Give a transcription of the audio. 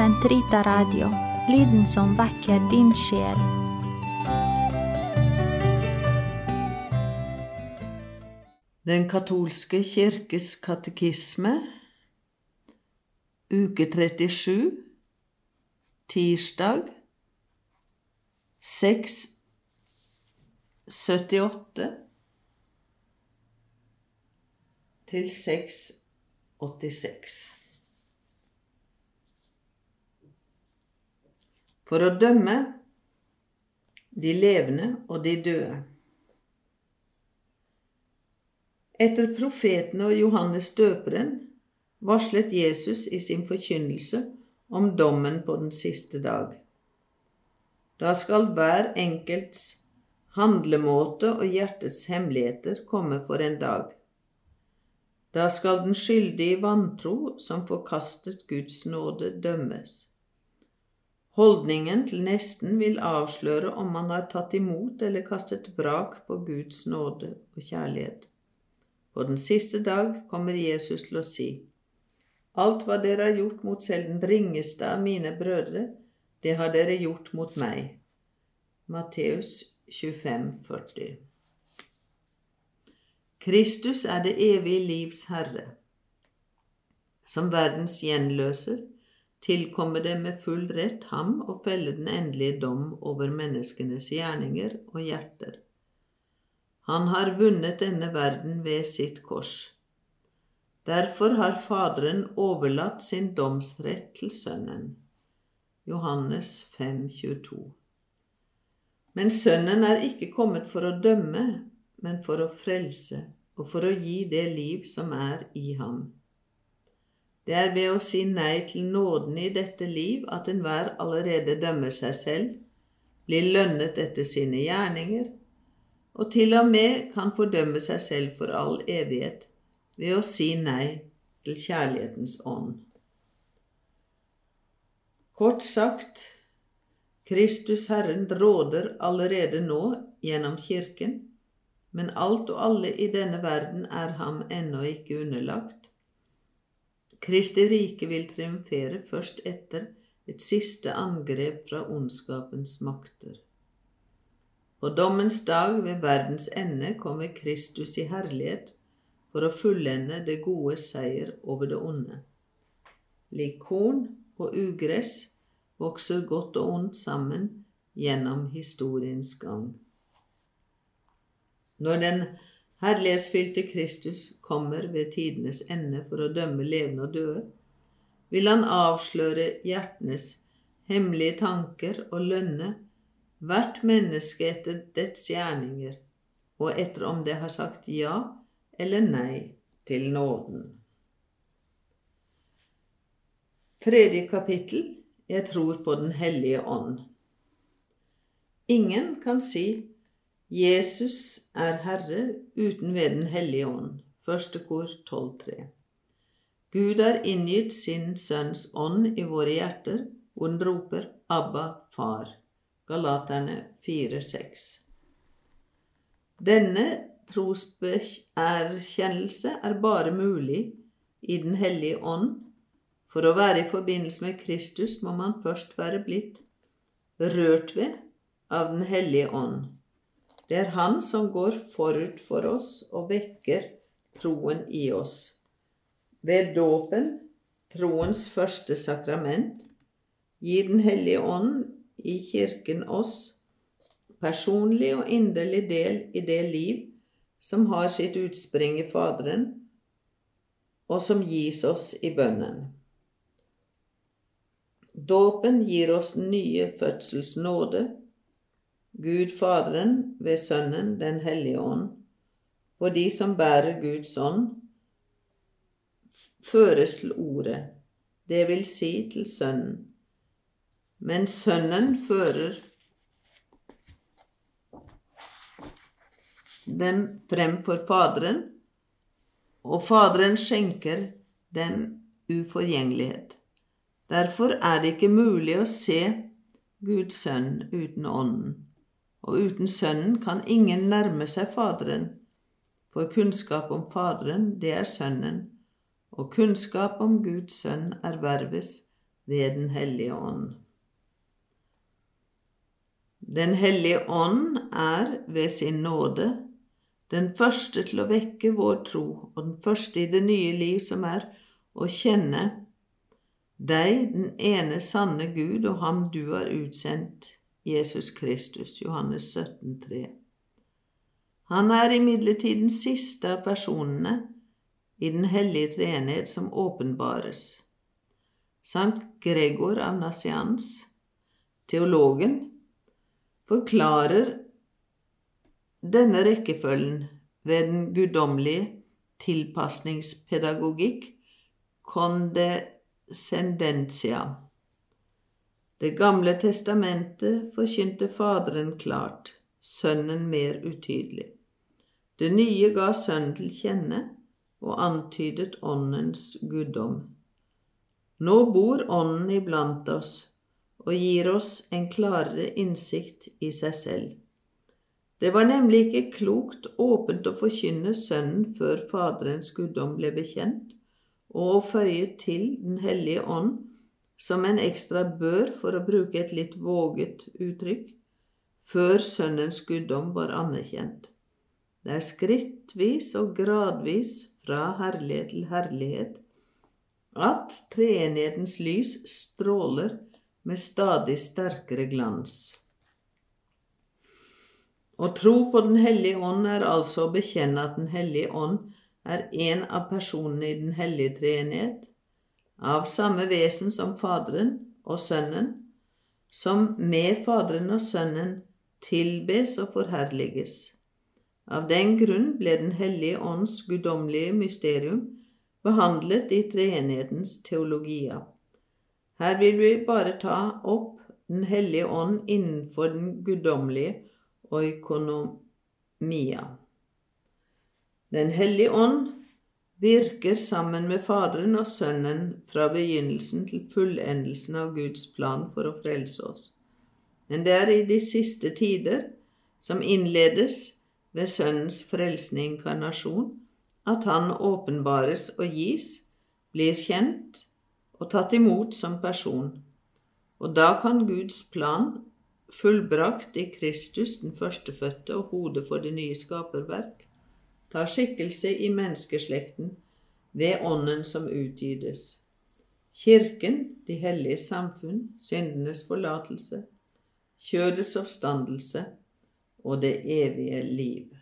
Sentrita Radio, lyden som vekker din sjel. Den katolske kirkes katekisme, uke 37, tirsdag. 678 til 686. For å dømme de levende og de døde. Etter profetene og Johannes døperen varslet Jesus i sin forkynnelse om dommen på den siste dag. Da skal hver enkelts handlemåte og hjertets hemmeligheter komme for en dag. Da skal den skyldige vantro som forkastet Guds nåde, dømmes. Holdningen til nesten vil avsløre om man har tatt imot eller kastet vrak på Guds nåde og kjærlighet. På den siste dag kommer Jesus til å si, Alt hva dere har gjort mot selv den ringeste av mine brødre, det har dere gjort mot meg. Matteus 25, 40. Kristus er det evige livs herre. Som verdens gjenløser tilkommer det med full rett ham å felle den endelige dom over menneskenes gjerninger og hjerter. Han har vunnet denne verden ved sitt kors. Derfor har Faderen overlatt sin domsrett til Sønnen. Johannes 5, 22. Men Sønnen er ikke kommet for å dømme, men for å frelse og for å gi det liv som er i ham. Det er ved å si nei til nåden i dette liv at enhver allerede dømmer seg selv, blir lønnet etter sine gjerninger, og til og med kan fordømme seg selv for all evighet ved å si nei til kjærlighetens ånd. Kort sagt, Kristus Herren råder allerede nå gjennom Kirken, men alt og alle i denne verden er ham ennå ikke underlagt. Kristi rike vil triumfere først etter et siste angrep fra ondskapens makter. På dommens dag ved verdens ende kommer Kristus i herlighet for å fullende det gode seier over det onde. Lik korn og ugress vokser godt og ondt sammen gjennom historiens gang. Når den herlighetsfylte Kristus kommer ved tidenes ende for å dømme levende og døde, vil han avsløre hjertenes hemmelige tanker og lønne hvert menneske etter dets gjerninger, og etter om det har sagt ja eller nei til nåden. Tredje kapittel Jeg tror på Den hellige ånd. Ingen kan si Jesus er Herre uten ved Den hellige ånd. Første kor 12.3. Gud har inngitt sin Sønns ånd i våre hjerter, og den roper Abba, Far. Galaterne 4.6. Denne troserkjennelse er bare mulig i Den hellige ånd. For å være i forbindelse med Kristus må man først være blitt rørt ved av Den hellige ånd. Det er Han som går forut for oss og vekker troen i oss. Ved dåpen, troens første sakrament, gir Den hellige ånd i Kirken oss personlig og inderlig del i det liv som har sitt utspring i Faderen, og som gis oss i bønnen. Dåpen gir oss nye fødsels nåde, Gud Faderen ved Sønnen Den hellige ånd, og de som bærer Guds ånd, føres til Ordet, det vil si til Sønnen. Men Sønnen fører dem frem for Faderen, og Faderen skjenker dem uforgjengelighet. Derfor er det ikke mulig å se Guds sønn uten Ånden, og uten Sønnen kan ingen nærme seg Faderen, for kunnskap om Faderen, det er Sønnen, og kunnskap om Guds sønn erverves ved Den hellige ånd. Den hellige ånd er ved sin nåde den første til å vekke vår tro, og den første i det nye liv som er å kjenne deg, den ene sanne Gud, og ham du har utsendt, Jesus Kristus, Johannes 17, 3. Han er imidlertid den siste av personene i Den hellige treenhet som åpenbares. Sankt Gregor av Nasians, teologen, forklarer denne rekkefølgen ved den guddommelige tilpasningspedagogikk condescendentia. Det gamle testamentet forkynte Faderen klart, Sønnen mer utydelig. Det nye ga Sønnen til kjenne og antydet Åndens guddom. Nå bor Ånden iblant oss og gir oss en klarere innsikt i seg selv. Det var nemlig ikke klokt åpent å forkynne Sønnen før Faderens guddom ble bekjent, og å føye til Den hellige ånd som en ekstra bør, for å bruke et litt våget uttrykk, før Sønnens guddom var anerkjent. Det er skrittvis og gradvis fra herlighet til herlighet at treenighetens lys stråler med stadig sterkere glans. Å tro på Den hellige ånd er altså å bekjenne at Den hellige ånd er en av personene i Den hellige treenighet, av samme vesen som Faderen og Sønnen, som med Faderen og Sønnen tilbes og forherliges. Av den grunn ble Den hellige ånds guddommelige mysterium behandlet i treenighetens teologia. Her vil vi bare ta opp Den hellige ånd innenfor den guddommelige oikonomia. Den hellige ånd virker sammen med Faderen og Sønnen fra begynnelsen til fullendelsen av Guds plan for å frelse oss. Men det er i de siste tider, som innledes ved Sønnens frelsende inkarnasjon, at Han åpenbares og gis, blir kjent og tatt imot som person. Og da kan Guds plan, fullbrakt i Kristus, den førstefødte og hodet for det nye skaperverk, ta skikkelse i menneskeslekten ved Ånden som utgytes. Kirken, de hellige samfunn, syndenes forlatelse, kjødets oppstandelse og det evige liv.